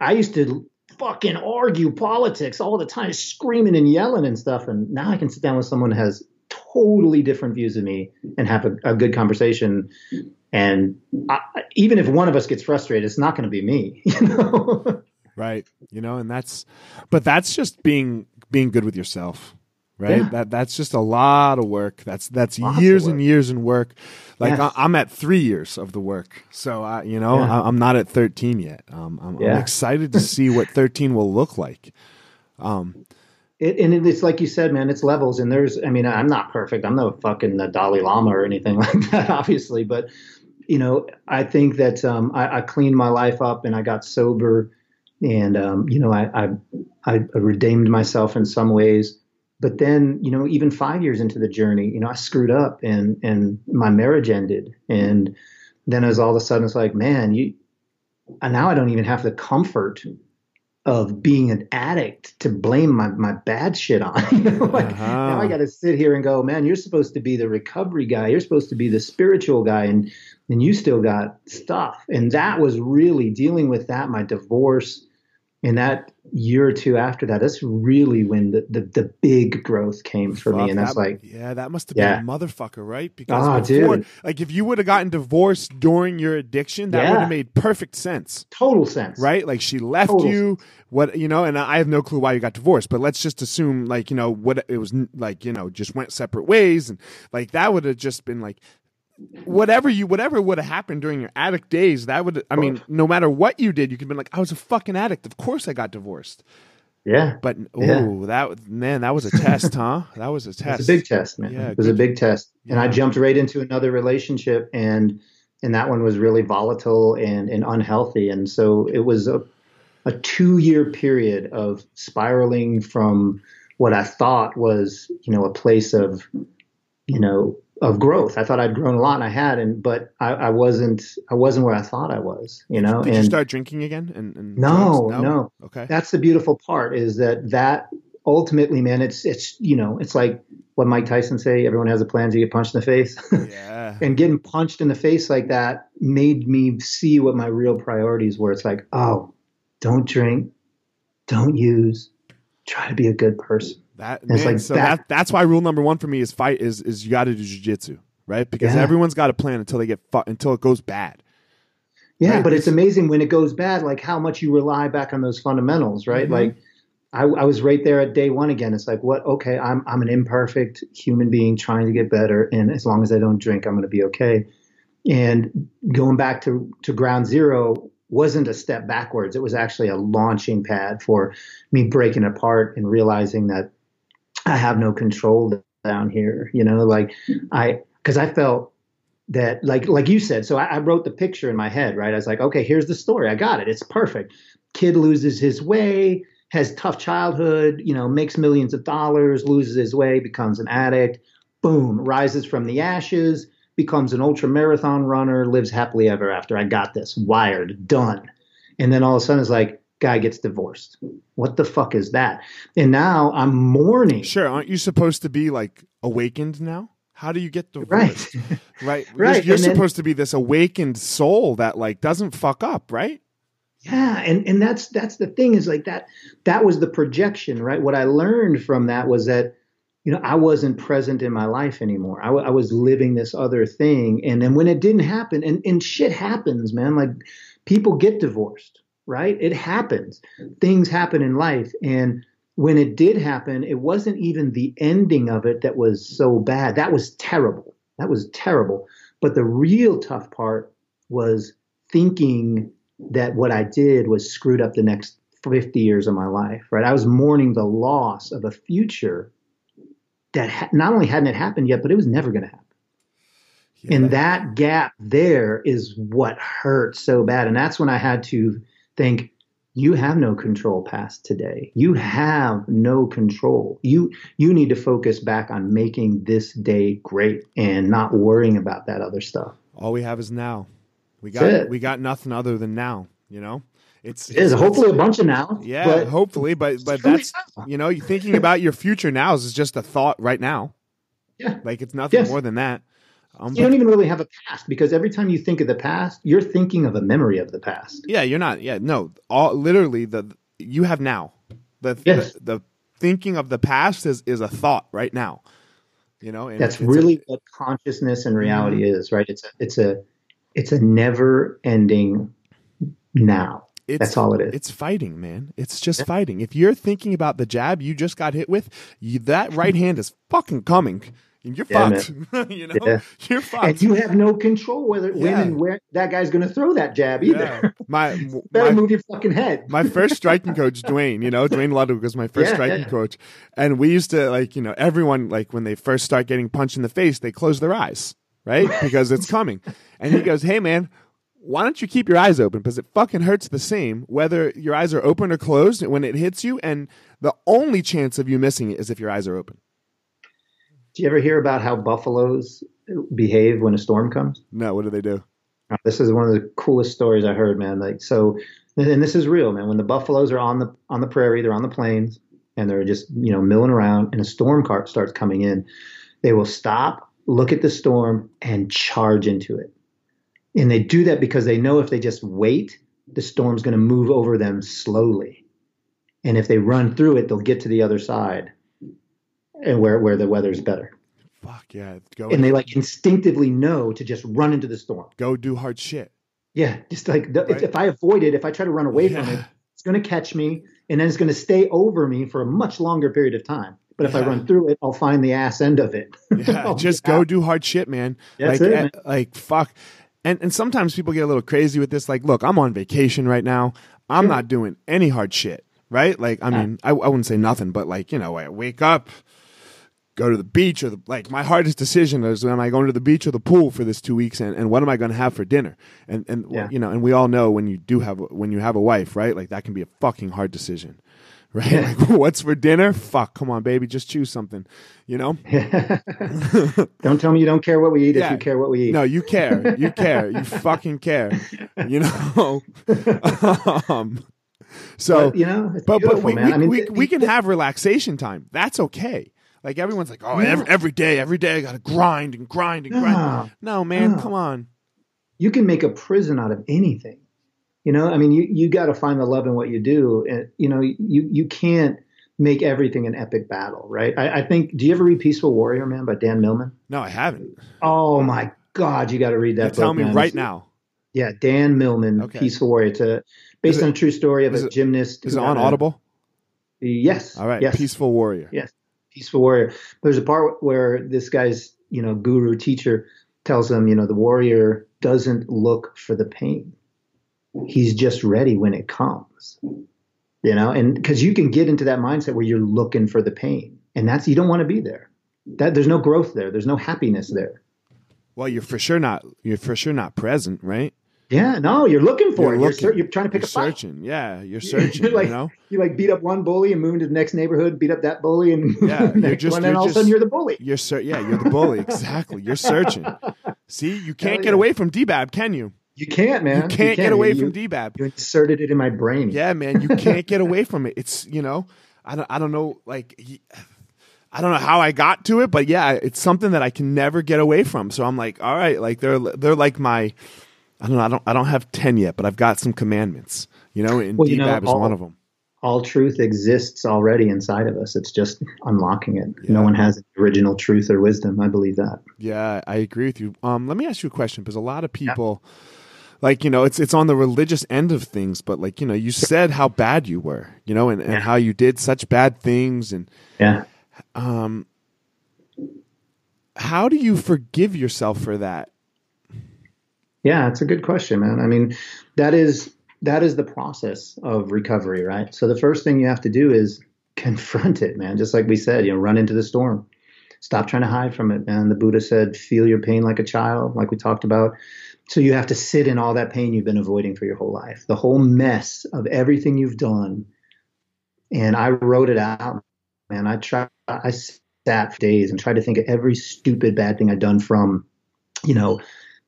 I used to fucking argue politics all the time, screaming and yelling and stuff. And now I can sit down with someone who has totally different views of me and have a, a good conversation. And I, even if one of us gets frustrated, it's not going to be me. You know? right you know and that's but that's just being being good with yourself right Yeah. that that's just a lot of work that's that's Lots years and years and work like Yes. I, i'm at three years of the work so I, you know Yeah. I, i'm not at 13 yet um, I'm, I'm excited to see what 13 will look like um, It, and it's like you said, man, it's levels. And there's, I mean, I'm not perfect. I'm no fucking Dalai Lama or anything like that, obviously. But, you know, I think that um, I, I cleaned my life up and I got sober and, um, you know, I, I, I redeemed myself in some ways. But then, you know, even five years into the journey, you know, I screwed up and, and my marriage ended. And then as all of a sudden it's like, man, you, and now I don't even have the comfort of being an addict to blame my, my bad shit on. You know, like Uh-huh. now I got to sit here and go, man, you're supposed to be the recovery guy. You're supposed to be the spiritual guy, and and you still got stuff. And that was really dealing with that. My divorce, and that year or two after that, that's really when the the, the big growth came for fuck, me. And that's that- like, yeah that must have Yeah. been a motherfucker right because Ah, before, dude. like if you would have gotten divorced during your addiction that Yeah. would have made perfect sense total sense. right? Like she left Total. you, what you know, and I have no clue why you got divorced, but let's just assume like you know what it was like you know just went separate ways, and like that would have just been like whatever you whatever would have happened during your addict days, that would I mean, no matter what you did, you could have been like, I was a fucking addict. Of course I got divorced. Yeah. But oh, Yeah. that man, that was a test, huh? That was a It test. was a big test, man. Yeah, it was a big test. And I jumped right into another relationship and and that one was really volatile and, and unhealthy. And so it was a a two year period of spiraling from what I thought was, you know, a place of, you know, of growth. I thought I'd grown a lot and I had and but I, I wasn't I wasn't where I thought I was, you know. Did you and start drinking again? And, and No, drugs? no. Okay. that's the beautiful part is that that ultimately man it's it's you know it's like what mike tyson say everyone has a plan to get punched in the face yeah. and getting punched in the face like that made me see what my real priorities were it's like oh don't drink don't use try to be a good person That man, like so that- that that's why rule number one for me is fight is is you got to do jujitsu, right? Because Yeah. everyone's got a plan until they get fu- until it goes bad. yeah Right. but it's amazing when it goes bad like how much you rely back on those fundamentals right Mhm. like I, I was right there at day one again. It's like, what? Okay, I'm I'm an imperfect human being trying to get better, and as long as I don't drink, I'm going to be okay. And going back to to ground zero wasn't a step backwards. It was actually a launching pad for me breaking apart and realizing that I have no control down here. You know, like hmm. I because I felt that like like you said. So I, I wrote the picture in my head, right? I was like, okay, here's the story. I got it. It's perfect. Kid loses his way has tough childhood, you know, makes millions of dollars, loses his way, becomes an addict, boom, rises from the ashes, becomes an ultra marathon runner, lives happily ever after. I got this, wired, done. And then all of a sudden it's like, guy gets divorced. What the fuck is that? And now I'm mourning. Sure, aren't you supposed to be like awakened now? How do you get divorced? Right. Right. Right, You're, you're then- supposed to be this awakened soul that like doesn't fuck up, right? Yeah, and and that's that's the thing is like that that was the projection, right? What I learned from that was that you know I wasn't present in my life anymore. I, I was living this other thing, and then when it didn't happen, and and shit happens, man. Like people get divorced, right? It happens. Things happen in life, and when it did happen, it wasn't even the ending of it that was so bad. That was terrible. That was terrible. But the real tough part was thinking that what I did was screwed up the next 50 years of my life, right? I was mourning the loss of a future that ha- not only hadn't it happened yet, but it was never going to happen. Yeah. And that gap there is what hurt so bad. And that's when I had to think, you have no control past today. You have no control. You you need to focus back on making this day great and not worrying about that other stuff. all we have is now. We got it. we got nothing other than now. You know, it's It is it's- hopefully a bunch of now. Yeah, but hopefully, but but that's you know, you thinking about your future now is just a thought right now. Yeah. Like it's nothing Yes. more than that. Um, you don't even really have a past because every time you think of the past, you're thinking of a memory of the past. yeah, you're not. Yeah, no. All literally the you have now. The Yes. the, the thinking of the past is is a thought right now. You know, and That's it's a- really what consciousness and reality is, right? It's a it's a it's a never ending now. it's, That's all it is. It's fighting, man. It's just Yeah. fighting. If you're thinking about the jab you just got hit with, you, that right hand is fucking coming. And you're Yeah, fucked. you know, Yeah. you're fucked. And you have no control whether when Yeah. and where that guy's going to throw that jab either. Yeah. My Better my, move your fucking head. my first striking coach, Duane, you know, Duane Ludwig was my first Yeah, striking yeah. coach. And we used to like, you know, everyone like when they first start getting punched in the face, they close their eyes, right? Because it's coming. And he goes, Hey man, why don't you keep your eyes open? Because it fucking hurts the same whether your eyes are open or closed when it hits you. And the only chance of you missing it is if your eyes are open. Do you ever hear about how buffaloes behave when a storm comes? No, what do they do? Uh, This is one of the coolest stories I heard, man. Like so, and and this is real, man. When the buffaloes are on the on the prairie, they're on the plains, and they're just you know milling around, and a storm cart starts coming in, they will stop, look at the storm, and charge into it. And they do that because they know if they just wait, the storm's going to move over them slowly, and if they run through it, they'll get to the other side, and where where the weather's better. Fuck yeah. Go, And they like instinctively know to just run into the storm. go do hard shit. Yeah, just like the, Right. if, if I avoid it, if I try to run away from it, it's going to catch me, and then it's going to stay over me for a much longer period of time. But if I run through it, I'll find the ass end of it. yeah, just go do hard shit, man. That's like, it, eh, man. like fuck. And and sometimes people get a little crazy with this. Like, look, I'm on vacation right now. I'm not doing any hard shit, right? Like, I mean, I, I wouldn't say nothing, but like, you know, I wake up, go to the beach, or the, like my hardest decision is am I going to the beach or the pool for this two weeks, and, and what am I going to have for dinner? And and Yeah. you know, and we all know when you do have when you have a wife, right? Like that can be a fucking hard decision. Right? Like, what's for dinner? Fuck, come on, baby, just choose something. You know? don't tell me you don't care what we eat Yeah. if you care what we eat. No, you care. You care. You fucking care. You know. um, so, But, you know, but but we we, I mean, we, we can have relaxation time. That's okay. Like everyone's like, oh, every, every day, every day, I got to grind and grind and grind. No. Man, No. come on. you can make a prison out of anything. You know, I mean, you, you got to find the love in what you do. And, you know, you, you can't make everything an epic battle, right? I, I think, do you ever read Peaceful Warrior, man, by Dan Millman? No, I haven't. Oh my God, you got to read that book. tell me man. right It's- now. Yeah, Dan Millman, Okay. Peaceful Warrior. It's a, based it- on a true story of a it- gymnast. Is it on Audible? Yes. All right. Yes. Peaceful Warrior. Yes. Peaceful Warrior. There's a part where this guy's, you know, guru teacher tells him, you know, the warrior doesn't look for the pain. He's just ready when it comes. You know, and because you can get into that mindset where you're looking for the pain. And that's you don't want to be there. That there's no growth there. There's no happiness there. Well, you're for sure not. You're for sure not present, right? Yeah, no, you're looking for You're it. You're, you're trying to pick You're a fight. searching. Yeah, you're searching. like, you know. You like beat up one bully and move into the next neighborhood, beat up that bully, and Yeah, you're just- one, and you're all of a sudden you're the bully. You're ser- yeah, you're the bully. exactly. You're searching. See, you can't Hell get yeah. away from DBAB, can you? You can't, man. You can't get away You- from DBAB. You inserted it in my brain. Yeah, man, you can't get away from it. It's you know, I don't, I don't know, like, I don't know how I got to it, but yeah, it's something that I can never get away from. So I'm like, all right, like they're they're like my, I don't know, I don't I don't have ten yet, but I've got some commandments. You know, and Well, you know, DBAB is one of them. All truth exists already inside of us. It's just unlocking it. Yeah. No one has original truth or wisdom. I believe that. Yeah, I agree with you. Um, let me ask you a question because a lot of people, like you know, it's it's on the religious end of things, but like you know, you said how bad you were, you know, and, and Yeah. how you did such bad things, and Yeah. um, how do you forgive yourself for that? Yeah, it's a good question, man. I mean, that is that is the process of recovery, right? So the first thing you have to do is confront it, man. Just like we said, you know, run into the storm. Stop trying to hide from it, man. The Buddha said, feel your pain like a child, like we talked about. So you have to sit in all that pain you've been avoiding for your whole life, the whole mess of everything you've done. And I wrote it out, man. I tried, I sat days and tried to think of every stupid bad thing I'd done from, you know,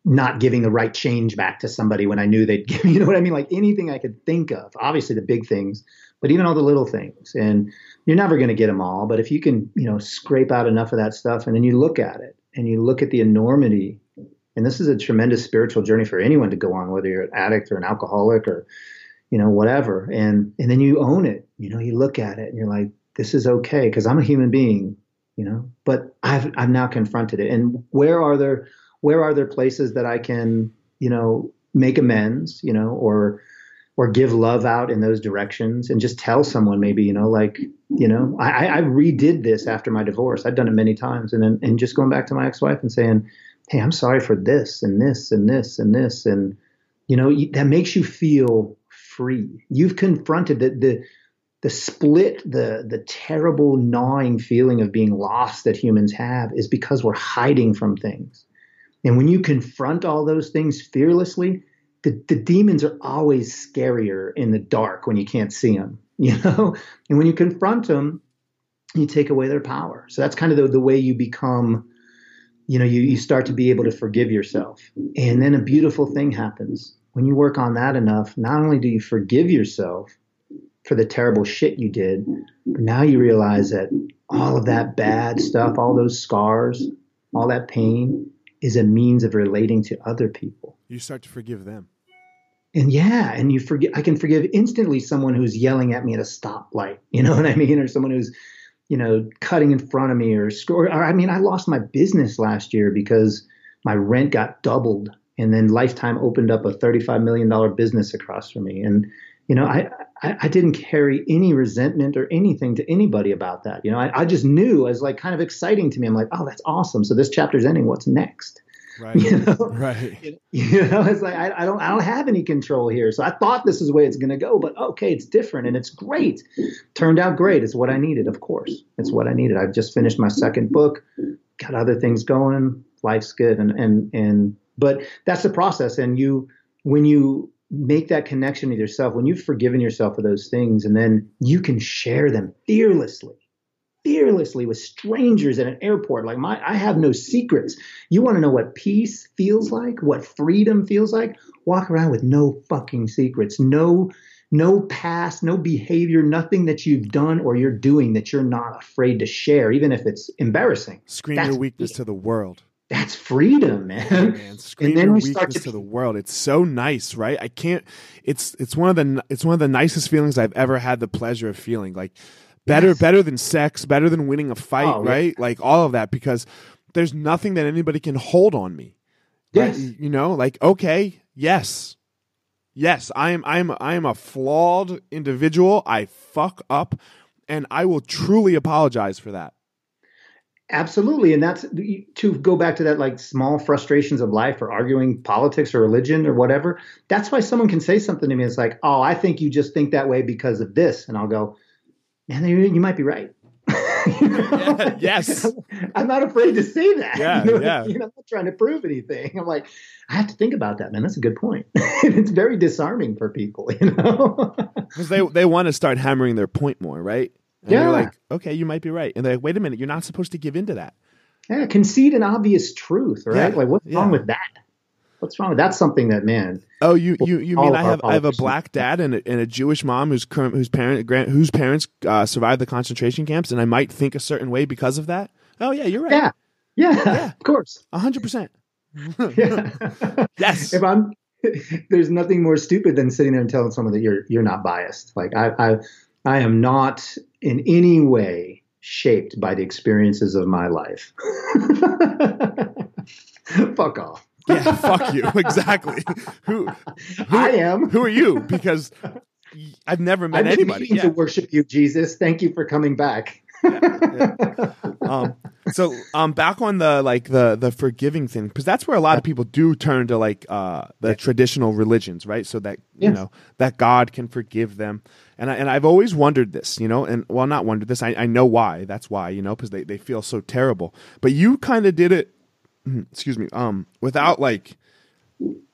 not giving the right change back to somebody when I knew they'd give you know what I mean? Like anything I could think of, obviously the big things, but even all the little things. And you're never going to get them all. But if you can, you know, scrape out enough of that stuff and then you look at it and you look at the enormity, and this is a tremendous spiritual journey for anyone to go on, whether you're an addict or an alcoholic or, you know, whatever. And, and then you own it, you know, you look at it and you're like, this is okay because I'm a human being, you know, but I've, I've now confronted it. And where are there, where are there places that I can, you know, make amends, you know, or or give love out in those directions and just tell someone maybe, you know, like, you know, I, I redid this after my divorce. I've done it many times. And then and just going back to my ex-wife and saying, Hey, I'm sorry for this and this and this and this. And, you know, that makes you feel free. You've confronted the the the split, the the terrible gnawing feeling of being lost that humans have is because we're hiding from things. And when you confront all those things fearlessly, the, the demons are always scarier in the dark when you can't see them, you know? And when you confront them, you take away their power. So that's kind of the, the way you become, you know, you, you start to be able to forgive yourself. And then a beautiful thing happens. When you work on that enough, not only do you forgive yourself for the terrible shit you did, but now you realize that all of that bad stuff, all those scars, all that pain is a means of relating to other people. You start to forgive them. And yeah, and you forget I can forgive instantly someone who's yelling at me at a stoplight, you know what I mean? Or someone who's, you know, cutting in front of me or score or I mean, I lost my business last year because my rent got doubled and then Lifetime opened up a $35 million business across from me. And, you know, I I, I, didn't carry any resentment or anything to anybody about that. You know, I, I just knew as like kind of exciting to me. I'm like, oh, that's awesome. So this chapter's ending. What's next? Right. You know? Right. You know, it's like I, I, don't I don't have any control here. So I thought this is the way it's gonna go, but okay, it's different and it's great. Turned out great. It's what I needed, of course. It's what I needed. I've just finished my second book, got other things going, life's good and and and but that's the process. And you when you make that connection with yourself, when you've forgiven yourself for those things, and then you can share them fearlessly, fearlessly with strangers at an airport. Like my, I have no secrets. You want to know what peace feels like, what freedom feels like? Walk around with no fucking secrets, no, no past, no behavior, nothing that you've done or you're doing that you're not afraid to share, even if it's embarrassing. Scream That's your weakness to the world that's freedom, man. Yeah, man. And then we start to, to the world. It's so nice, right? I can't. It's it's one of the it's one of the nicest feelings I've ever had the pleasure of feeling. Like better yes. better than sex, better than winning a fight, oh, right? Yeah. Like all of that because there's nothing that anybody can hold on me. Yes, right? you know, like okay, yes, yes, I am I am I am a flawed individual. I fuck up, and I will truly apologize for that. Absolutely. And that's to go back to that like small frustrations of life or arguing politics or religion or whatever. That's why someone can say something to me. It's like, oh, I think you just think that way because of this. And I'll go, man, you, you might be right. yeah, yes. I'm not afraid to say that. Yeah, you know, yeah. You know, I'm not trying to prove anything. I'm like, I have to think about that, man. That's a good point. it's very disarming for people, you know? Because they, they want to start hammering their point more, right? And yeah. like, okay, you might be right. And they're like, wait a minute, you're not supposed to give into that. Yeah, concede an obvious truth, right? Yeah. Like, what's yeah. wrong with that? What's wrong? With That's something that man. Oh, you you you mean I have I have a black dad and a, and a Jewish mom whose current whose parent whose parents uh, survived the concentration camps, and I might think a certain way because of that. Oh yeah, you're right. Yeah, yeah, yeah. of course, hundred percent. Yes. If I'm, there's nothing more stupid than sitting there and telling someone that you're you're not biased. Like I I I am not in any way shaped by the experiences of my life. fuck off. yeah, fuck you. Exactly. Who, who I am. Who are you? Because I've never met I've anybody. Yeah. to worship you, Jesus. Thank you for coming back. Yeah, yeah. Um, so um, back on the like the the forgiving thing because that's where a lot of people do turn to like uh, the traditional religions, right? So that you know that God can forgive them. And I, and I've always wondered this, you know, and well, not wondered this. I, I know why. That's why, you know, because they, they feel so terrible. But you kind of did it, excuse me, um, without like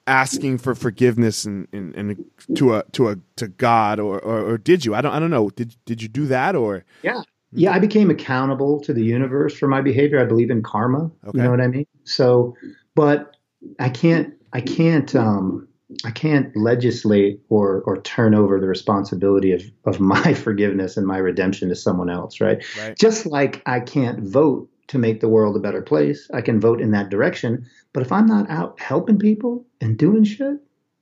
asking for forgiveness and, and, and to a to a to God or, or, or did you? I don't I don't know. Did did you do that or? Yeah, yeah. I became accountable to the universe for my behavior. I believe in karma. Okay. You know what I mean? So, but I can't I can't um I can't legislate or or turn over the responsibility of of my forgiveness and my redemption to someone else, right? right? Just like I can't vote to make the world a better place. I can vote in that direction, but if I'm not out helping people and doing shit,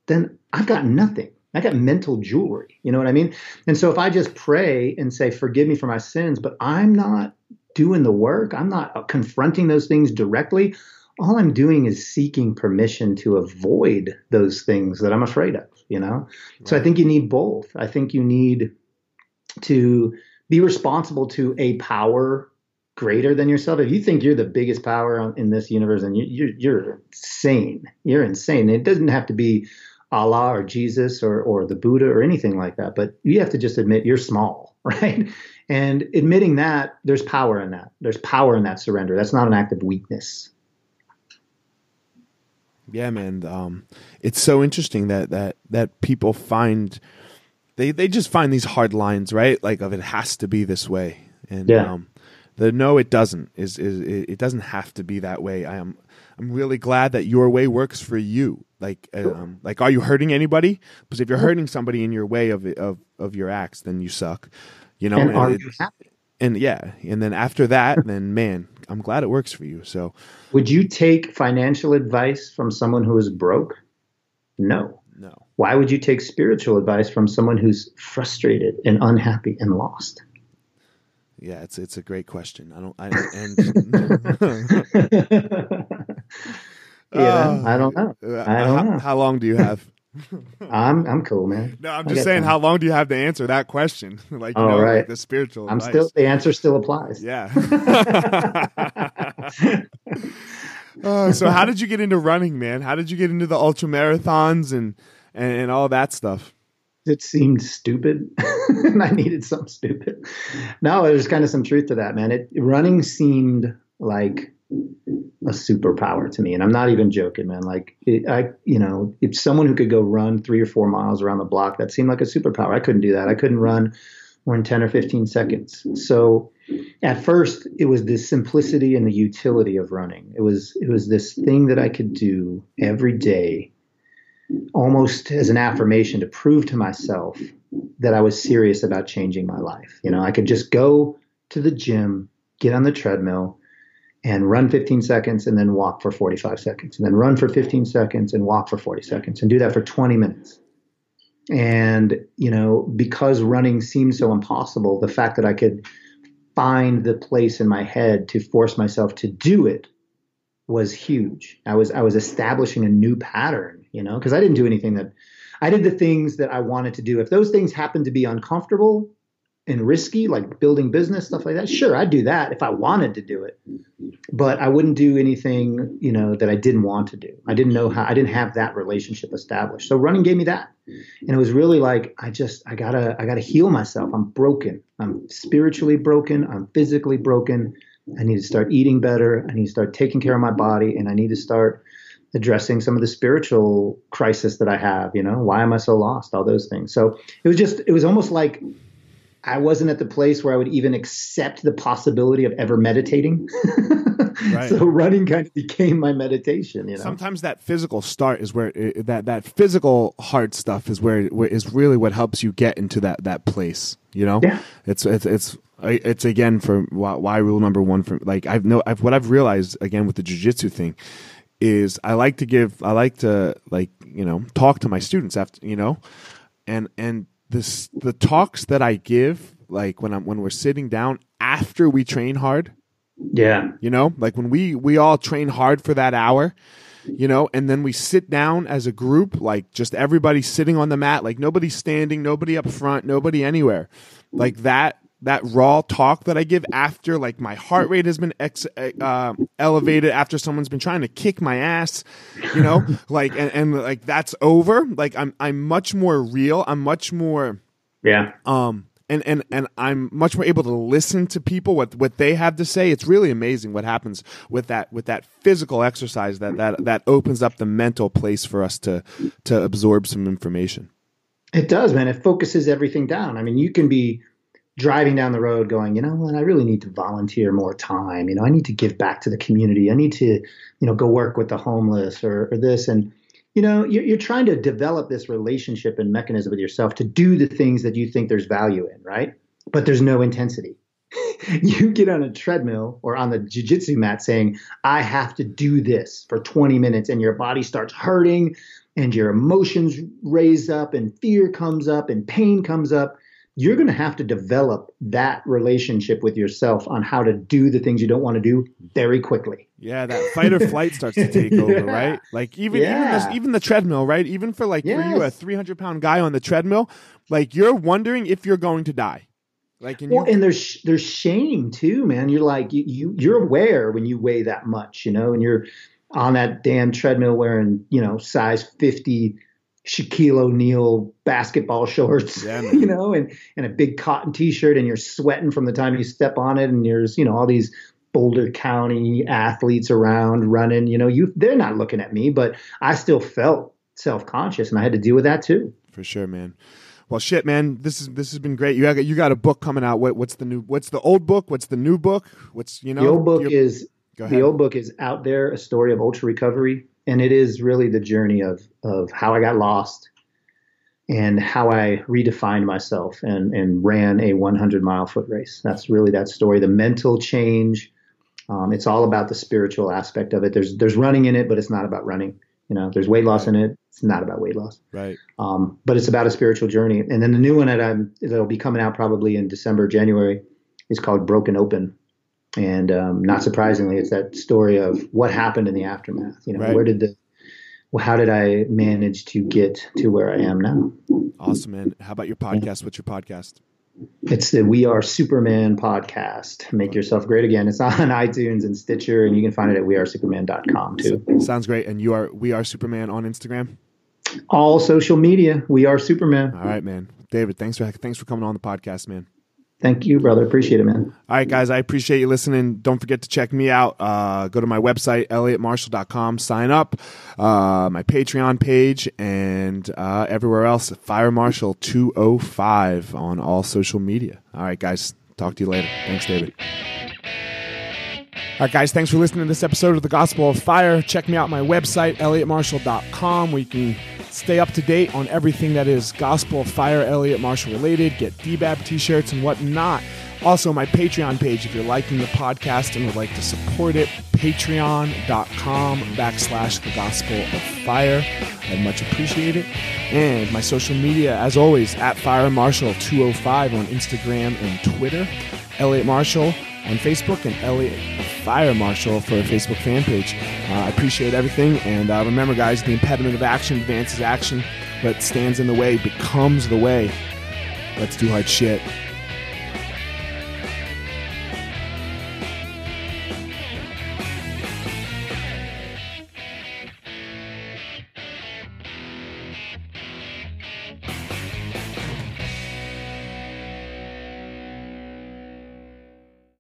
then I've got nothing. I got mental jewelry. You know what I mean? And so if I just pray and say, "Forgive me for my sins," but I'm not doing the work, I'm not uh, confronting those things directly, all I'm doing is seeking permission to avoid those things that I'm afraid of, you know? Right. So I think you need both. I think you need to be responsible to a power greater than yourself. If you think you're the biggest power in this universe, and you, you're, you're insane, you're insane. It doesn't have to be Allah or Jesus or, or the Buddha or anything like that, but you have to just admit you're small, right? And admitting that there's power in that. There's power in that surrender. That's not an act of weakness. Yeah, man. Um, it's so interesting that that that people find they they just find these hard lines, right? Like of it has to be this way, and yeah. um, the no, it doesn't. Is is it doesn't have to be that way. I am I'm really glad that your way works for you. Like um, like are you hurting anybody? Because if you're hurting somebody in your way of of of your acts, then you suck. You know, and, and are you happy? And yeah, and then after that, then man, I'm glad it works for you. So, would you take financial advice from someone who is broke? No. No. Why would you take spiritual advice from someone who's frustrated and unhappy and lost? Yeah, it's it's a great question. I don't. I and. yeah, uh, I don't know. I don't how, know. How long do you have? I'm I'm cool, man. No, I'm just saying, time. how long do you have to answer that question? like, you oh, know, right. like the spiritual. I'm advice. still the answer still applies. Yeah. uh, so, how did you get into running, man? How did you get into the ultra marathons and, and and all that stuff? It seemed stupid, and I needed something stupid. No, there's kind of some truth to that, man. It running seemed like a superpower to me. And I'm not even joking, man. Like it, I, you know, if someone who could go run three or four miles around the block, that seemed like a superpower. I couldn't do that. I couldn't run more than 10 or 15 seconds. So at first it was the simplicity and the utility of running. It was, it was this thing that I could do every day, almost as an affirmation to prove to myself that I was serious about changing my life. You know, I could just go to the gym, get on the treadmill, and run 15 seconds and then walk for 45 seconds and then run for 15 seconds and walk for 40 seconds and do that for 20 minutes. And, you know, because running seemed so impossible, the fact that I could find the place in my head to force myself to do it was huge. I was I was establishing a new pattern, you know, because I didn't do anything that I did the things that I wanted to do. If those things happened to be uncomfortable, and risky, like building business, stuff like that, sure, I'd do that if I wanted to do it. But I wouldn't do anything, you know, that I didn't want to do. I didn't know how, I didn't have that relationship established. So running gave me that. And it was really like, I just, I gotta, I gotta heal myself. I'm broken. I'm spiritually broken. I'm physically broken. I need to start eating better. I need to start taking care of my body and I need to start addressing some of the spiritual crisis that I have, you know, why am I so lost? All those things. So it was just, it was almost like I wasn't at the place where I would even accept the possibility of ever meditating. right. So running kind of became my meditation. You know, sometimes that physical start is where it, that that physical hard stuff is where, where is really what helps you get into that that place. You know, yeah. It's it's it's it's again for why, why rule number one for like I've no I've what I've realized again with the jujitsu thing is I like to give I like to like you know talk to my students after you know and and this the talks that I give, like when I'm when we're sitting down after we train hard. Yeah. You know, like when we we all train hard for that hour, you know, and then we sit down as a group, like just everybody sitting on the mat, like nobody standing, nobody up front, nobody anywhere. Like that that raw talk that I give after like my heart rate has been ex- uh, elevated after someone's been trying to kick my ass, you know, like and, and like that's over. Like I'm I'm much more real. I'm much more yeah. Um and and and I'm much more able to listen to people what what they have to say. It's really amazing what happens with that with that physical exercise that that that opens up the mental place for us to to absorb some information. It does, man. It focuses everything down. I mean, you can be driving down the road going, you know what, I really need to volunteer more time. You know, I need to give back to the community. I need to, you know, go work with the homeless or, or this. And, you know, you're, you're trying to develop this relationship and mechanism with yourself to do the things that you think there's value in, right? But there's no intensity. you get on a treadmill or on the jiu-jitsu mat saying, I have to do this for 20 minutes, and your body starts hurting and your emotions raise up and fear comes up and pain comes up you're going to have to develop that relationship with yourself on how to do the things you don't want to do very quickly. Yeah, that fight or flight starts to take yeah. over, right? Like even yeah. even, the, even the treadmill, right? Even for like yes. for you, a 300 pound guy on the treadmill, like you're wondering if you're going to die. Like, and, well, and there's there's shame too, man. You're like you, you you're aware when you weigh that much, you know, and you're on that damn treadmill wearing you know size 50 Shaquille O'Neal basketball shorts, yeah, you know, and, and a big cotton t-shirt and you're sweating from the time you step on it. And there's, you know, all these Boulder County athletes around running, you know, you, they're not looking at me, but I still felt self-conscious and I had to deal with that too. For sure, man. Well, shit, man, this is this has been great. You got you got a book coming out. What, what's the new? What's the old book? What's the new book? What's you know? The old book is the old book is out there. A story of ultra recovery and it is really the journey of of how I got lost and how I redefined myself and and ran a 100 mile foot race. That's really that story. The mental change. Um, it's all about the spiritual aspect of it. There's there's running in it, but it's not about running. You know, there's weight loss in it. It's not about weight loss. Right. Um, but it's about a spiritual journey. And then the new one that I'm that'll be coming out probably in December, January, is called Broken Open. And um, not surprisingly, it's that story of what happened in the aftermath. You know, right. where did the well, how did I manage to get to where I am now? Awesome, man. How about your podcast? What's your podcast? It's the We Are Superman podcast. Make yourself great again. It's on iTunes and Stitcher, and you can find it at wearesuperman.com too. Sounds great. And you are We Are Superman on Instagram? All social media. We Are Superman. All right, man. David, thanks for thanks for coming on the podcast, man. Thank you, brother. Appreciate it, man. All right, guys. I appreciate you listening. Don't forget to check me out. Uh, go to my website, elliottmarshall.com. Sign up. Uh, my Patreon page and uh, everywhere else. Fire Marshall 205 on all social media. All right, guys. Talk to you later. Thanks, David. All right, guys, thanks for listening to this episode of the Gospel of Fire. Check me out my website, elliottmarshall.com, where you can stay up to date on everything that is Gospel of Fire, Elliot Marshall related, get DBAB t shirts and whatnot. Also, my Patreon page, if you're liking the podcast and would like to support it, patreon.com backslash the Gospel of Fire. I'd much appreciate it. And my social media, as always, at Fire Marshall 205 on Instagram and Twitter. Elliot Marshall on Facebook and Elliot Fire Marshall for a Facebook fan page. Uh, I appreciate everything. And uh, remember, guys, the impediment of action advances action. What stands in the way becomes the way. Let's do hard shit.